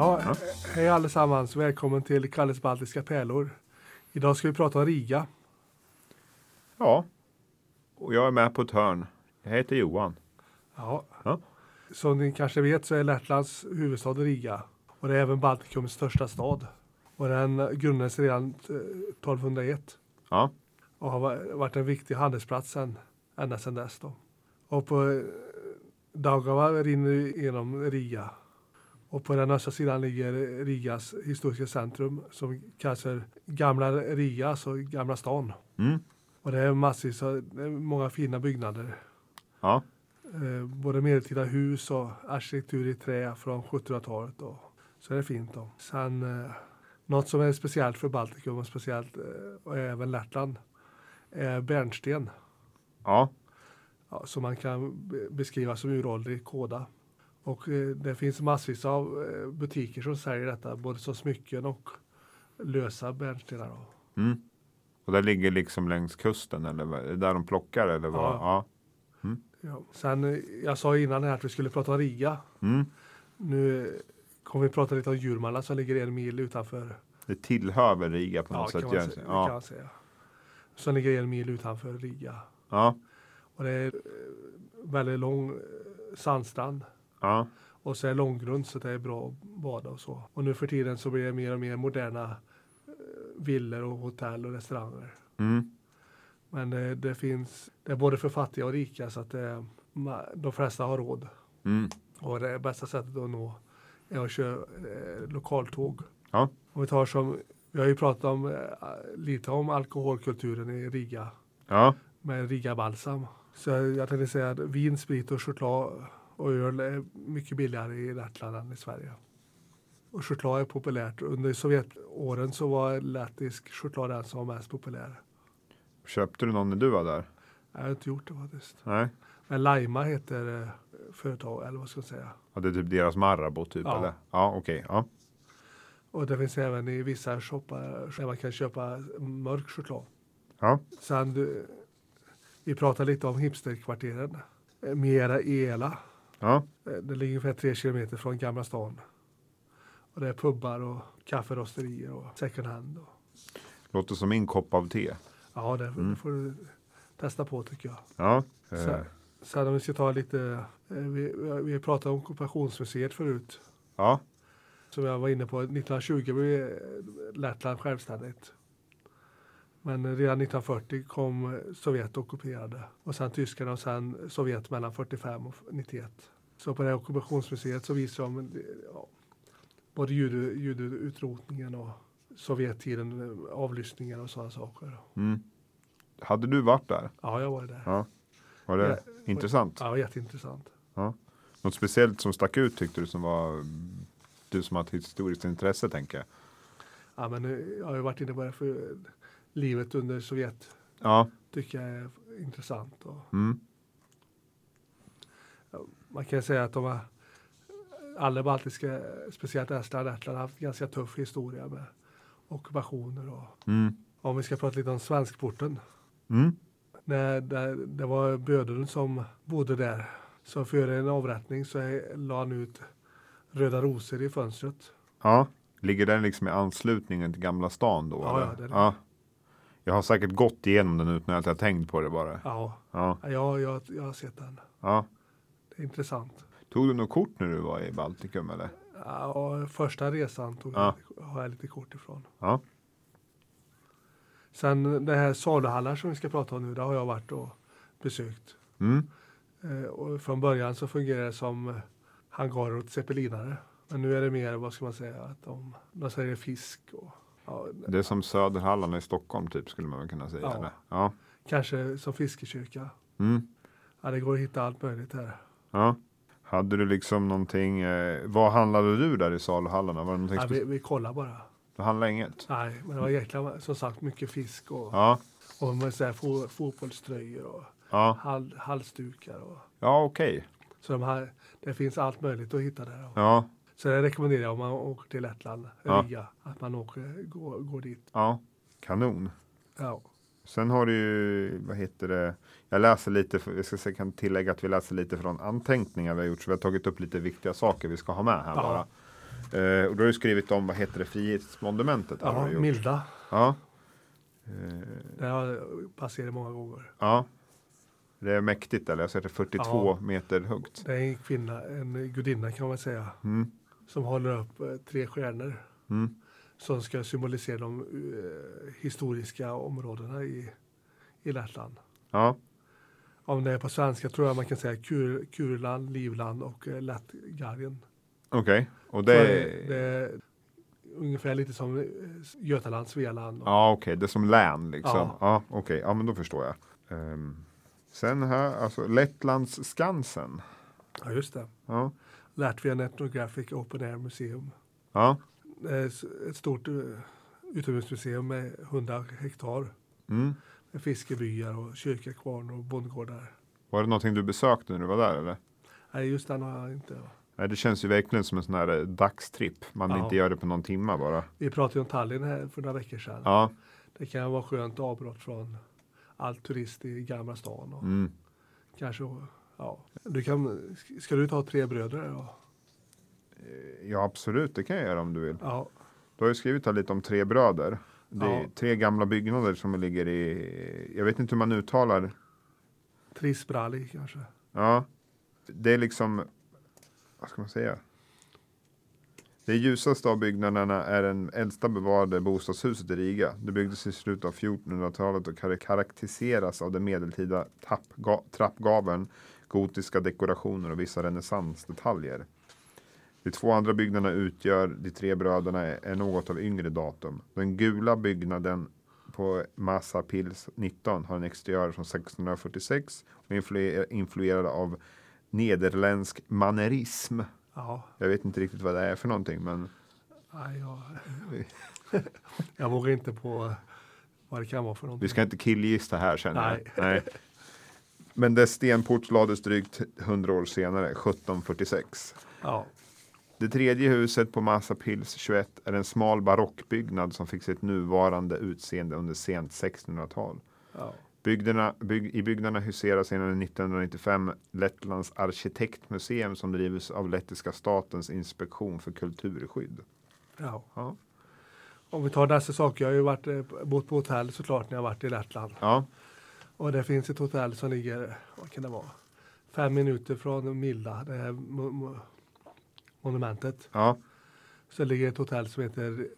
Ja, hej allesammans. Välkommen till Kalles Baltiska pärlor. Idag ska vi prata om Riga. Ja, och jag är med på ett hörn. Jag heter Johan. Ja. Ja. Som ni kanske vet så är Lettlands huvudstad Riga. Och det är även Baltikums största stad. Och den grundades redan eh, 1201 Ja, och har va- varit en viktig handelsplats sen, ända sedan dess. Då. Och på eh, Daugava rinner genom Riga. Och på den östra sidan ligger Rigas historiska centrum som kallas för Gamla Riga, alltså Gamla stan. mm. Och det är massvis av, det många fina byggnader. ja, Eh, både medeltida hus och arkitektur i trä från 1700-talet. Och, så det är fint. Då. Sen eh, något som är speciellt för Baltikum och speciellt eh, och även Lettland är bärnsten. ja, Ja, som man kan be- beskriva som uråldrig kåda. Och eh, det finns massvis av eh, butiker som säljer detta både som smycken och lösa bärnstenar. Mm. Och det ligger liksom längs kusten eller där de plockar eller vad? Ja. Ja. Ja. Sen, eh, jag sa innan här att vi skulle prata om Riga. Mm. Nu kommer vi prata lite om Jurmala som ligger en mil utanför. Det tillhör väl Riga på Ja, något kan sätt? gör säga, det kan Ja. man säga. Som ligger en mil utanför Riga. Ja. Och det är väldigt lång sandstrand. Ja. Och så är långgrund så det är bra att bada och så. Och nu för tiden så blir det mer och mer moderna eh, villor och hotell och restauranger. Mm. Men det, det finns, det är både för fattiga och rika så att det, ma- de flesta har råd. Mm. Och det bästa sättet att nå är att köra eh, lokaltåg. Ja. Om vi tar som, vi har ju pratat om, eh, lite om alkoholkulturen i Riga Ja. med Riga Balsam. Så jag tänkte säga att vin, sprit och choklad och öl är mycket billigare i Lettland än i Sverige. Och choklad är populärt. Under Sovjetåren så var lettisk choklad den som var mest populär. Köpte du någon när du var där? Jag har inte gjort det faktiskt. Nej. Men Laima heter eh, företag, eller vad ska jag säga. Ja, det är typ deras Marabou typ Ja. eller? Ja, okej. Ja. Och det finns även i vissa shoppar där man kan köpa mörk choklad. Ja. Sen, vi pratade lite om hipsterkvarteren. Mera Ela. Ja. Eh, Det ligger ungefär tre kilometer från Gamla stan. Och det är pubbar och kafferosterier och second hand. Och, Låter som min kopp av te. ja, det, Mm. det får du testa på tycker jag. Ja. Så- Eh, Sen om vi ska ta lite, eh, vi, vi pratade om ockupationsmuseet förut. ja. Som jag var inne på, 1920 blev Lettland självständigt. Men redan 1940 kom Sovjet och ockuperade. Och sen tyskarna och sen Sovjet mellan 45 och 91. Så på det här ockupationsmuseet så visar de ja, både jude, judeutrotningen och Sovjettiden, avlyssningar och sådana saker. Mm. Hade du varit där? Ja, jag var där. Ja. Var det Ja, intressant? Ja, jätteintressant. Något speciellt som stack ut tyckte du som var du som har ett historiskt intresse tänker jag. Ja, men eh, jag har ju varit inne på det för livet under Sovjet Ja. tycker jag är intressant. Och Mm. man kan säga att de har, alla baltiska, speciellt Estland och Lettland, har haft ganska tuff historia med ockupationer. Och, Mm. om vi ska prata lite om Svenskporten. Mm. När det, det var bödeln som bodde där. Så före en avrättning så är- la han ut röda rosor i fönstret. Ja. Ligger den liksom i anslutningen till Gamla stan då? Ja, eller? ja, det är det. ja. Jag har säkert gått igenom den utan att jag tänkt på det bara. Ja, Ja. jag, jag, jag har sett den. ja. Det är intressant. Tog du något kort när du var i Baltikum eller? Ja, första resan tog Ja. jag, har jag lite kort ifrån. Ja. Sen det här saluhallar som vi ska prata om nu, det har jag varit och besökt. Mm. Eh, och från början så fungerar det som hangarer åt zeppelinare. Men nu är det mer, vad ska man säga, att de, de säljer fisk och ja, Det är som Söderhallarna i Stockholm typ skulle man väl kunna säga. Ja. Ja. kanske som fiskekyrka. Mm. Ja, det går att hitta allt möjligt här. ja. Hade du liksom någonting, eh, vad handlade du där i saluhallarna? Var det någonting Ja, vi, vi kollar bara. Du handlade inget? Nej, men det var jäkla, som sagt mycket fisk och, Ja. och med så här fo, fotbollströjor och Ja, hal, halsdukar. Och, ja okej. så de här, det finns allt möjligt att hitta där. Ja, Så det rekommenderar jag om man åker till Lettland, Ja. Riga, att man åker, går, går dit. ja. Kanon. Ja. Sen har du ju, vad heter det, jag läser lite, jag ska säga, kan tillägga att vi läser lite från anteckningar vi har gjort, så vi har tagit upp lite viktiga saker vi ska ha med här Ja. bara. Eh, och då har du skrivit om, vad heter det, Frihetsmonumentet? Ja. Milda. Ja. Eh, Det har jag passerat många gånger. ja. Det är mäktigt eller? Jag har sett det 42 Ja. meter högt. Det är en kvinna, en gudinna kan man säga, Mm. Som håller upp eh, tre stjärnor Mm. som ska symbolisera de eh, historiska områdena i, i Lettland. Ja. Om det är på svenska tror jag man kan säga Kur, Kurland, Livland och eh, Lättgarden. Okej. Och Så det, det är ungefär lite som eh, Götaland, Svealand. Och, Ja, okej, det är som län liksom. Ja, Ja. okej, ja men då förstår jag. Ehm, sen här, alltså Lettlands Skansen. ja, just det. Ja, Latvian Ethnographic Open Air Museum. ja, s- ett stort eh, utomhusmuseum med 100 hektar. mm. Med fiskebyar och kyrkakvarn och bondgårdar. Var det någonting du besökte när du var där eller? Nej, just den har jag inte. Nej, det känns ju verkligen som en sån här eh, dagstripp. Man Ja. inte gör det på någon timma bara. Vi pratade ju om Tallinn här för några veckor sedan. Ja, Det kan vara skönt avbrott från all turist i Gamla stan. Och mm. kanske, ja. du kan, ska du ta tre bröder? då? ja absolut, det kan jag göra om du vill. Ja, Du har ju skrivit här lite om tre bröder. Det är Ja. tre gamla byggnader som ligger i, jag vet inte hur man uttalar. Trisbrali kanske. Ja, det är liksom, vad ska man säga? Det ljusaste av byggnaderna är den äldsta bevarade bostadshuset i Riga. Det byggdes i slutet av 1400-talet och kar- karaktäriseras av den medeltida trappgaveln, gotiska dekorationer och vissa renässansdetaljer. De två andra byggnaderna utgör de tre bröderna är är något av yngre datum. Den gula byggnaden på Massa Pils 19 har en exteriör från 1646 och influ- influerad av nederländsk manerism. Ja, Jag vet inte riktigt vad det är för någonting, men nej, jag, jag vågar inte på vad det kan vara för någonting. vi ska inte killgissa här känner Nej. jag. Nej. Men dess stenport lades drygt 100 år senare, 1746. Ja, Det tredje huset på Massa Pils 21 är en smal barockbyggnad som fick sitt nuvarande utseende under sent 1600-tal. ja, Byggnaderna, bygg, I byggnaderna huserar sedan 1995 Lettlands arkitektmuseum som drivs av lettiska statens inspektion för kulturskydd. ja. Ja. Om vi tar dessa saker. Jag har ju varit, eh, bott på hotell såklart när jag varit i Lettland. Ja, Och det finns ett hotell som ligger, vad kan det vara, fem minuter från Milda, det här mo- mo- monumentet. ja, Så ligger ett hotell som heter,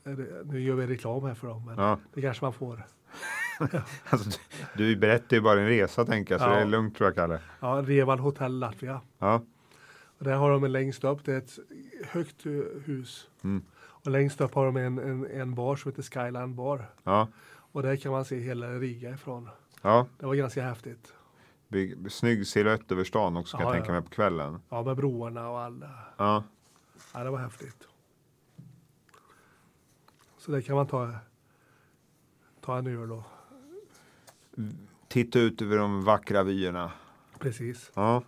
nu gör vi reklam här för dem, men ja. det kanske man får. Alltså, du, berättar ju bara en resa tänker jag, så Ja. det är lugnt tror jag Kalle. Ja, Reval Hotel Latvia. Ja, Och där har de en längst upp, det är ett högt hus. Mm. Och längst upp har de en, en, en bar som heter Skyline Bar. ja, Och där kan man se hela Riga ifrån. Ja. Det var ganska häftigt. Bygg, snygg silhuett över stan också kan Ja, jag tänka ja. mig på kvällen. Ja, med broarna och alla. Ja, Ja, det var häftigt. Så det kan man ta, ta en öl då. titta ut över de vackra vyerna. Precis. Ja,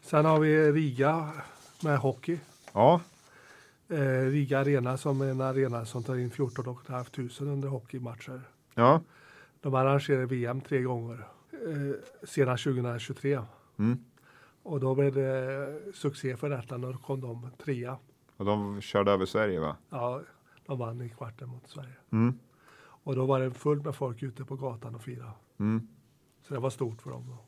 Sen har vi Riga med hockey. ja, Eh, Riga Arena som är en arena som tar in 14 500 under hockeymatcher. ja. De arrangerar VM tre gånger. Eh, senast 2023. Mm. Och då blev det succé för Lettland och då kom de trea. Och de körde över Sverige va? Ja, de vann i kvarten mot Sverige. Mm. Och då var det fullt med folk ute på gatan och fira. Mm. Så det var stort för dem. Då.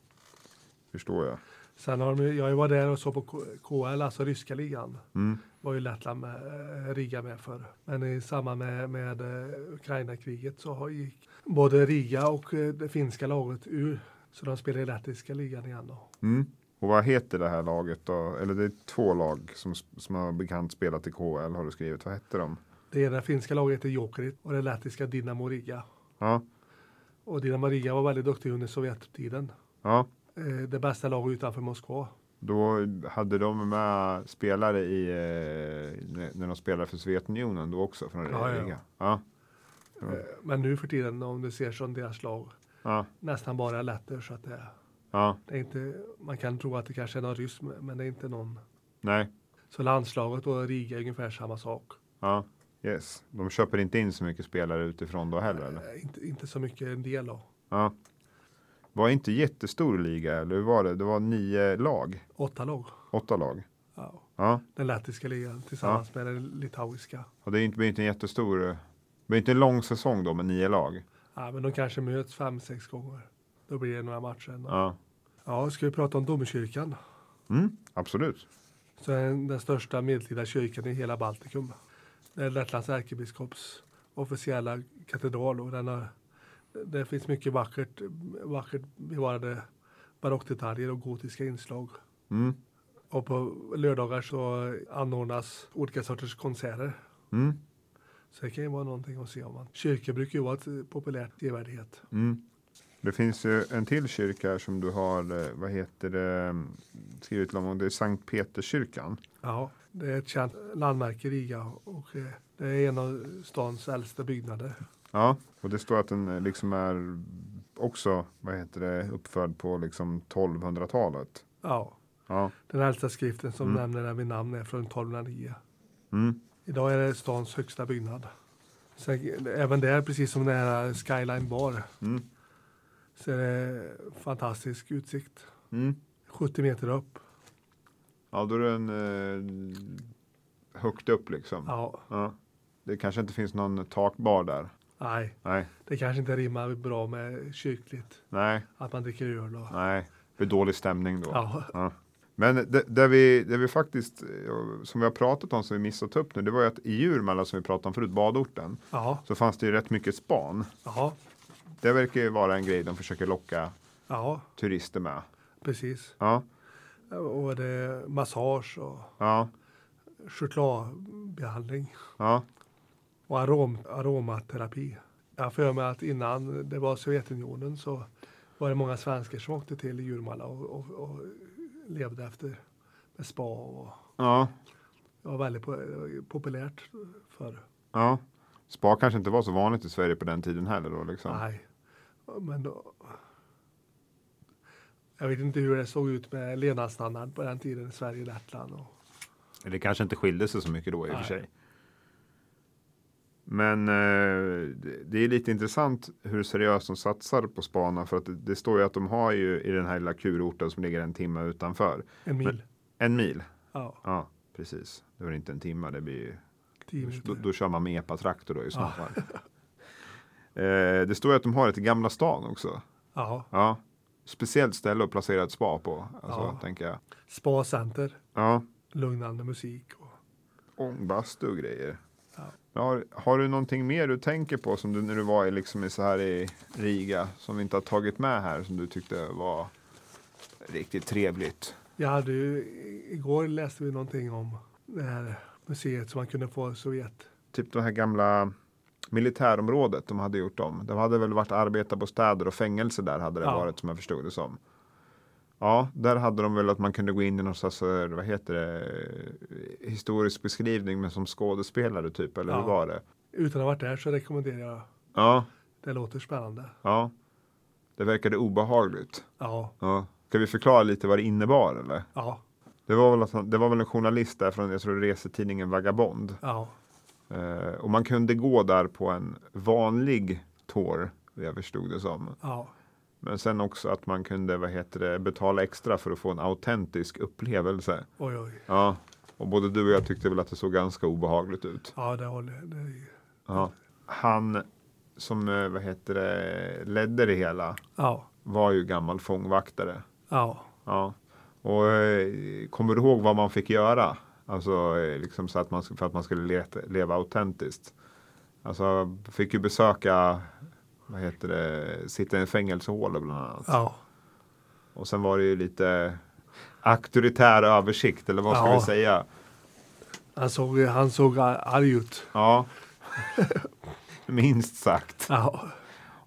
Förstår jag. Sen har de, jag var där och såg på KL, alltså ryska ligan. Mm. var ju Lettland med, eh, Riga med för. Men i samband med, med eh, Ukraina-kriget så gick både Riga och eh, det finska laget ur. Så de spelar i lettiska ligan igen då. Mm. Och vad heter det här laget då? Eller det är två lag som, som har bekant spelat i KL har du skrivit. Vad hette de? Det ena finska laget heter Jokerit och det lettiska Dinamo Riga. Ja, Och Dinamo Riga var väldigt duktig under Sovjettiden. ja. Eh, Det bästa laget utanför Moskva. Då hade de med spelare i, eh, när- de spelade för Sovjetunionen då också från Ja, ja. Ja. Eh, Men nu för tiden om du ser som deras lag ja, nästan bara letter så att det, ja, det är inte, man kan tro att det kanske är någon ryss men det är inte någon. nej, Så landslaget och Riga är ungefär samma sak. ja, yes. De köper inte in så mycket spelare utifrån då heller eller? Inte, inte så mycket en del av. Ja. Var inte jättestor liga eller hur var det? Det var nio lag, Åtta lag. åtta lag. Ja. Ja, Den lettiska ligan tillsammans med den litauiska. och det är inte, blir inte en jättestor, det blir inte en lång säsong då med nio lag. Ja, men de kanske möts fem, sex gånger. Då blir det några matcher. ändå. Ja, Ja, ska vi prata om domkyrkan? mm, absolut. Så den, den största medeltida kyrkan i hela Baltikum. Det är Lettlands ärkebiskops officiella katedral och den har, det finns mycket vackert, vackert bevarade barockdetaljer och gotiska inslag. Mm, Och på lördagar så anordnas olika sorters konserter. mm, Så det kan ju vara någonting att se om man. Kyrkor brukar ju vara ett populärt sevärdhet. mm. Det finns ju en till kyrka här som du har, eh, vad heter det, mm, skrivit om, det är Sankt Peterskyrkan. Ja, det är ett känt landmärke i Riga och eh, det är en av stans äldsta byggnader. Ja, och det står att den eh, liksom är också, vad heter det, uppförd på liksom 1200-talet. Ja, Ja, den äldsta skriften som Mm. nämner den vid namn är från 1209. mm, Idag är det stans högsta byggnad. Sen, även där, precis som den här Skyline Bar, mm, så är det fantastisk utsikt. mm. 70 meter upp. Ja, då är den eh, högt upp liksom. Ja, Ja. Det kanske inte finns någon takbar där. Nej, Nej, det kanske inte rimmar bra med kyrkligt. nej, Att man dricker öl och... nej. Det blir dålig stämning då. Ja, Men det, där, vi, där vi faktiskt, som vi har pratat om, som vi missat upp nu, det var ju att i Djurmalla som vi pratade om förut, badorten, ja, så fanns det ju rätt mycket span. ja, Det verkar ju vara en grej de försöker locka ja, turister med. precis. Ja, Och det är massage och ja, chokladbehandling ja, och arom, aromaterapi. Jag har för mig att innan det var Sovjetunionen så var det många svenskar som åkte till Djurmalla och, och, och levde efter med spa och ja, det var väldigt po- populärt förr. ja. Spa kanske inte var så vanligt i Sverige på den tiden heller då liksom. Nej, men då, jag vet inte hur det såg ut med levnadsstandard på den tiden i Sverige och Lettland. Och, Det kanske inte skilde sig så mycket då i och för sig. Men eh, det- är lite intressant hur seriöst de satsar på Spana för att det, det står ju att de har ju i den här lilla kurorten som ligger en timme utanför en mil. en mil. Ja, Ja, precis. Det var inte en timme, det blir ju, då, då kör man med epatraktor då i så Ja. fall. eh, det står ju att de har ett i Gamla stan också. Ja, Ja, speciellt ställe att placera ett spa på, alltså, Ja. tänker jag. spacenter, Ja, lugnande musik. Och, ångbastu och grejer. Ja. Har, har du någonting mer du tänker på som du när du var i, liksom, i så här i Riga som vi inte har tagit med här som du tyckte var riktigt trevligt? jag hade ju, igår läste vi någonting om det här museet som man kunde få i Sovjet. Typ det här gamla militärområdet de hade gjort om. Det hade väl varit arbetarbostäder och fängelse där hade det Ja. varit som jag förstod det som. Ja, där hade de väl att man kunde gå in i någon slags, eh, vad heter det, historisk beskrivning men som skådespelare typ, eller hur Ja. var det? Utan att ha varit där så rekommenderar jag. Ja, Det låter spännande. ja. Det verkade obehagligt. Ja, Ja. Ska vi förklara lite vad det innebar eller? ja, Det var väl, att det var väl en journalist där från jag tror resetidningen Vagabond. ja, Eh, och man kunde gå där på en vanlig tour, jag förstod det som. ja, Men sen också att man kunde vad heter det, betala extra för att få en autentisk upplevelse. oj, oj. Ja. Och både du och jag tyckte väl att det såg ganska obehagligt ut. Ja, det håller. Det, är- Ja. Han som eh, vad heter det, ledde det hela ja, var ju gammal fångvaktare. ja, Ja. Och eh, kommer du ihåg vad man fick göra? Alltså eh, liksom så att man, för att man skulle leta, leva autentiskt. Alltså fick ju besöka, vad heter det, sitta i en fängelsehåla bland annat. ja, Och sen var det ju lite auktoritär översikt eller vad ska Ja. vi säga? Han såg, han såg arg ut. Ja. Minst sagt. Ja,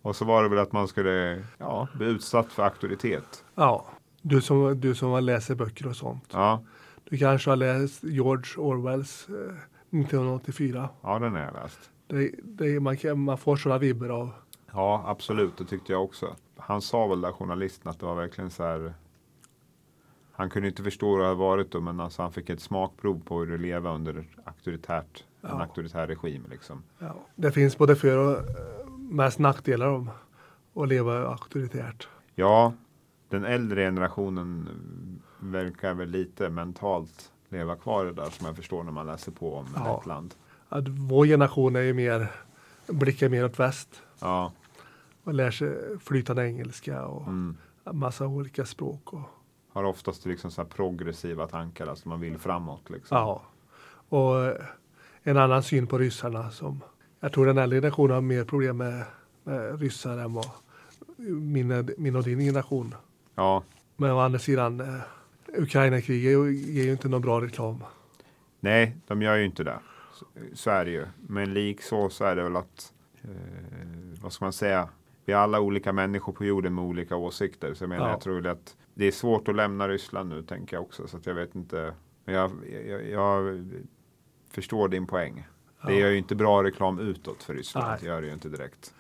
Och så var det väl att man skulle ja, bli utsatt för auktoritet. ja. Du som, du som läser böcker och sånt. Ja, Du kanske har läst George Orwells eh, 1984. ja den har jag läst. Det, det, man, kan, man får sådana vibbar av. Ja, absolut. Det tyckte jag också. Han sa väl där journalisten att det var verkligen så här. Han kunde inte förstå hur det hade varit då, men alltså han fick ett smakprov på hur det leva under auktoritärt, en Ja. auktoritär regim. Liksom. Ja. Det finns både för och eh, mest nackdelar om att leva auktoritärt. Ja, den äldre generationen verkar väl lite mentalt leva kvar det där som jag förstår när man läser på om Ja. Lettland. Att vår generation är ju mer, blickar mer åt väst Ja, och lär sig flytande engelska och mm. massa olika språk. Och, Har oftast liksom så progressiva tankar, alltså man vill framåt. Liksom. ja. och eh, en annan syn på ryssarna som jag tror den äldre generationen har mer problem med, med ryssar än vad min, min och din generation. ja, Men å andra sidan, eh, Ukraina-kriget ger ju inte någon bra reklam. nej, de gör ju inte det. Så, så är det ju. Men lik så, så är det väl att, eh, vad ska man säga, vi är alla olika människor på jorden med olika åsikter. Så jag menar, Ja. jag tror att det är svårt att lämna Ryssland nu, tänker jag också. Så jag vet inte. Men jag, jag, jag förstår din poäng. Det Ja. gör ju inte bra reklam utåt för Ryssland. Nej. Det gör det ju inte direkt.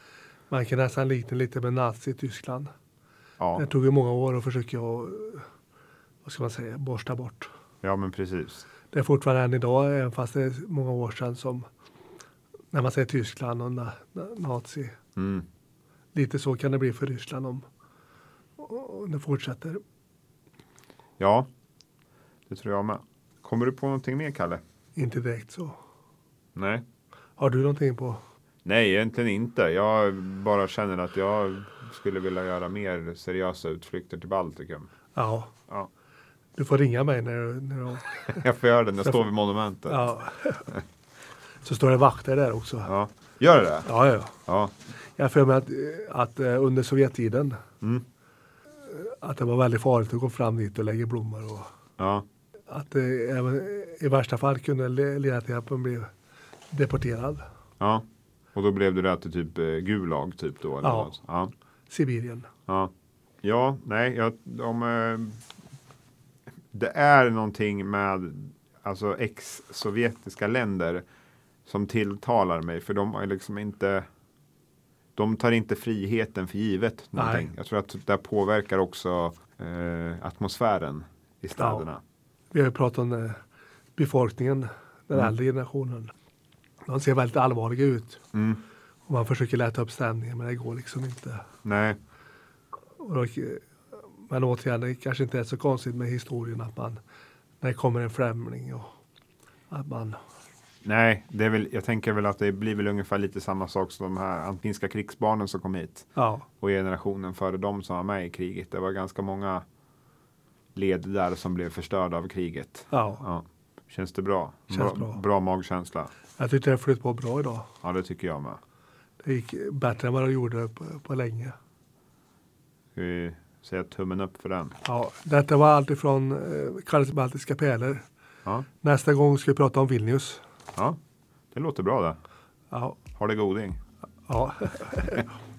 Man kan nästan likna lite med Nazi-Tyskland. Ja, Det tog ju många år att försöka, att, vad ska man säga, borsta bort. ja men precis. Det är fortfarande än idag, även fast det är många år sedan som när man säger Tyskland och na, na, nazi. Mm. Lite så kan det bli för Ryssland om, om det fortsätter. Ja, det tror jag med. Kommer du på någonting mer, Kalle? Inte direkt så. Nej. Har du någonting på? Nej, egentligen inte. Jag bara känner att jag skulle vilja göra mer seriösa utflykter till Baltikum. Ja. Ja. Du får ringa mig när du... När du Jag får göra det när jag står vid monumentet. Ja. ja. så står det vakter där också. Ja, Gör det det? ja. ja. Ja. Jag har för mig att, att eh, under Sovjettiden Mm. att det var väldigt farligt att gå fram dit och lägga blommor. Och Ja. att det även i värsta fall kunde le- leda till att man blev deporterad. ja. Och då blev det det till typ eh, Gulag typ då? Eller Ja. något? ja. Sibirien. Ja, ja nej, jag, eh, det är någonting med alltså ex-sovjetiska länder som tilltalar mig, för de är liksom inte de tar inte friheten för givet. Någonting. Nej. Jag tror att det påverkar också eh, atmosfären i städerna. Vi har ju pratat om eh, befolkningen, den Mm. äldre generationen. De ser väldigt allvarliga ut. Mm. Och man försöker lätta upp stämningen men det går liksom inte. Nej, då, men återigen, det kanske inte är så konstigt med historien att man, när det kommer en främling och att man, nej det är väl, jag tänker väl att det blir väl ungefär lite samma sak som de här antinska krigsbarnen som kom hit. ja, och generationen före dem som var med i kriget. Det var ganska många led där som blev förstörda av kriget. ja. Ja. Känns det bra? Känns bra, bra. bra magkänsla. Jag tyckte det flöt på bra idag. Ja, det tycker jag med. Det gick bättre än vad det gjorde på, på länge. Ska vi säga tummen upp för den? Ja, detta var allt ifrån eh, Karls baltiska pärlor. Ja. Nästa gång ska vi prata om Vilnius. Ja, det låter bra det. Ja, Ha det goding. ja.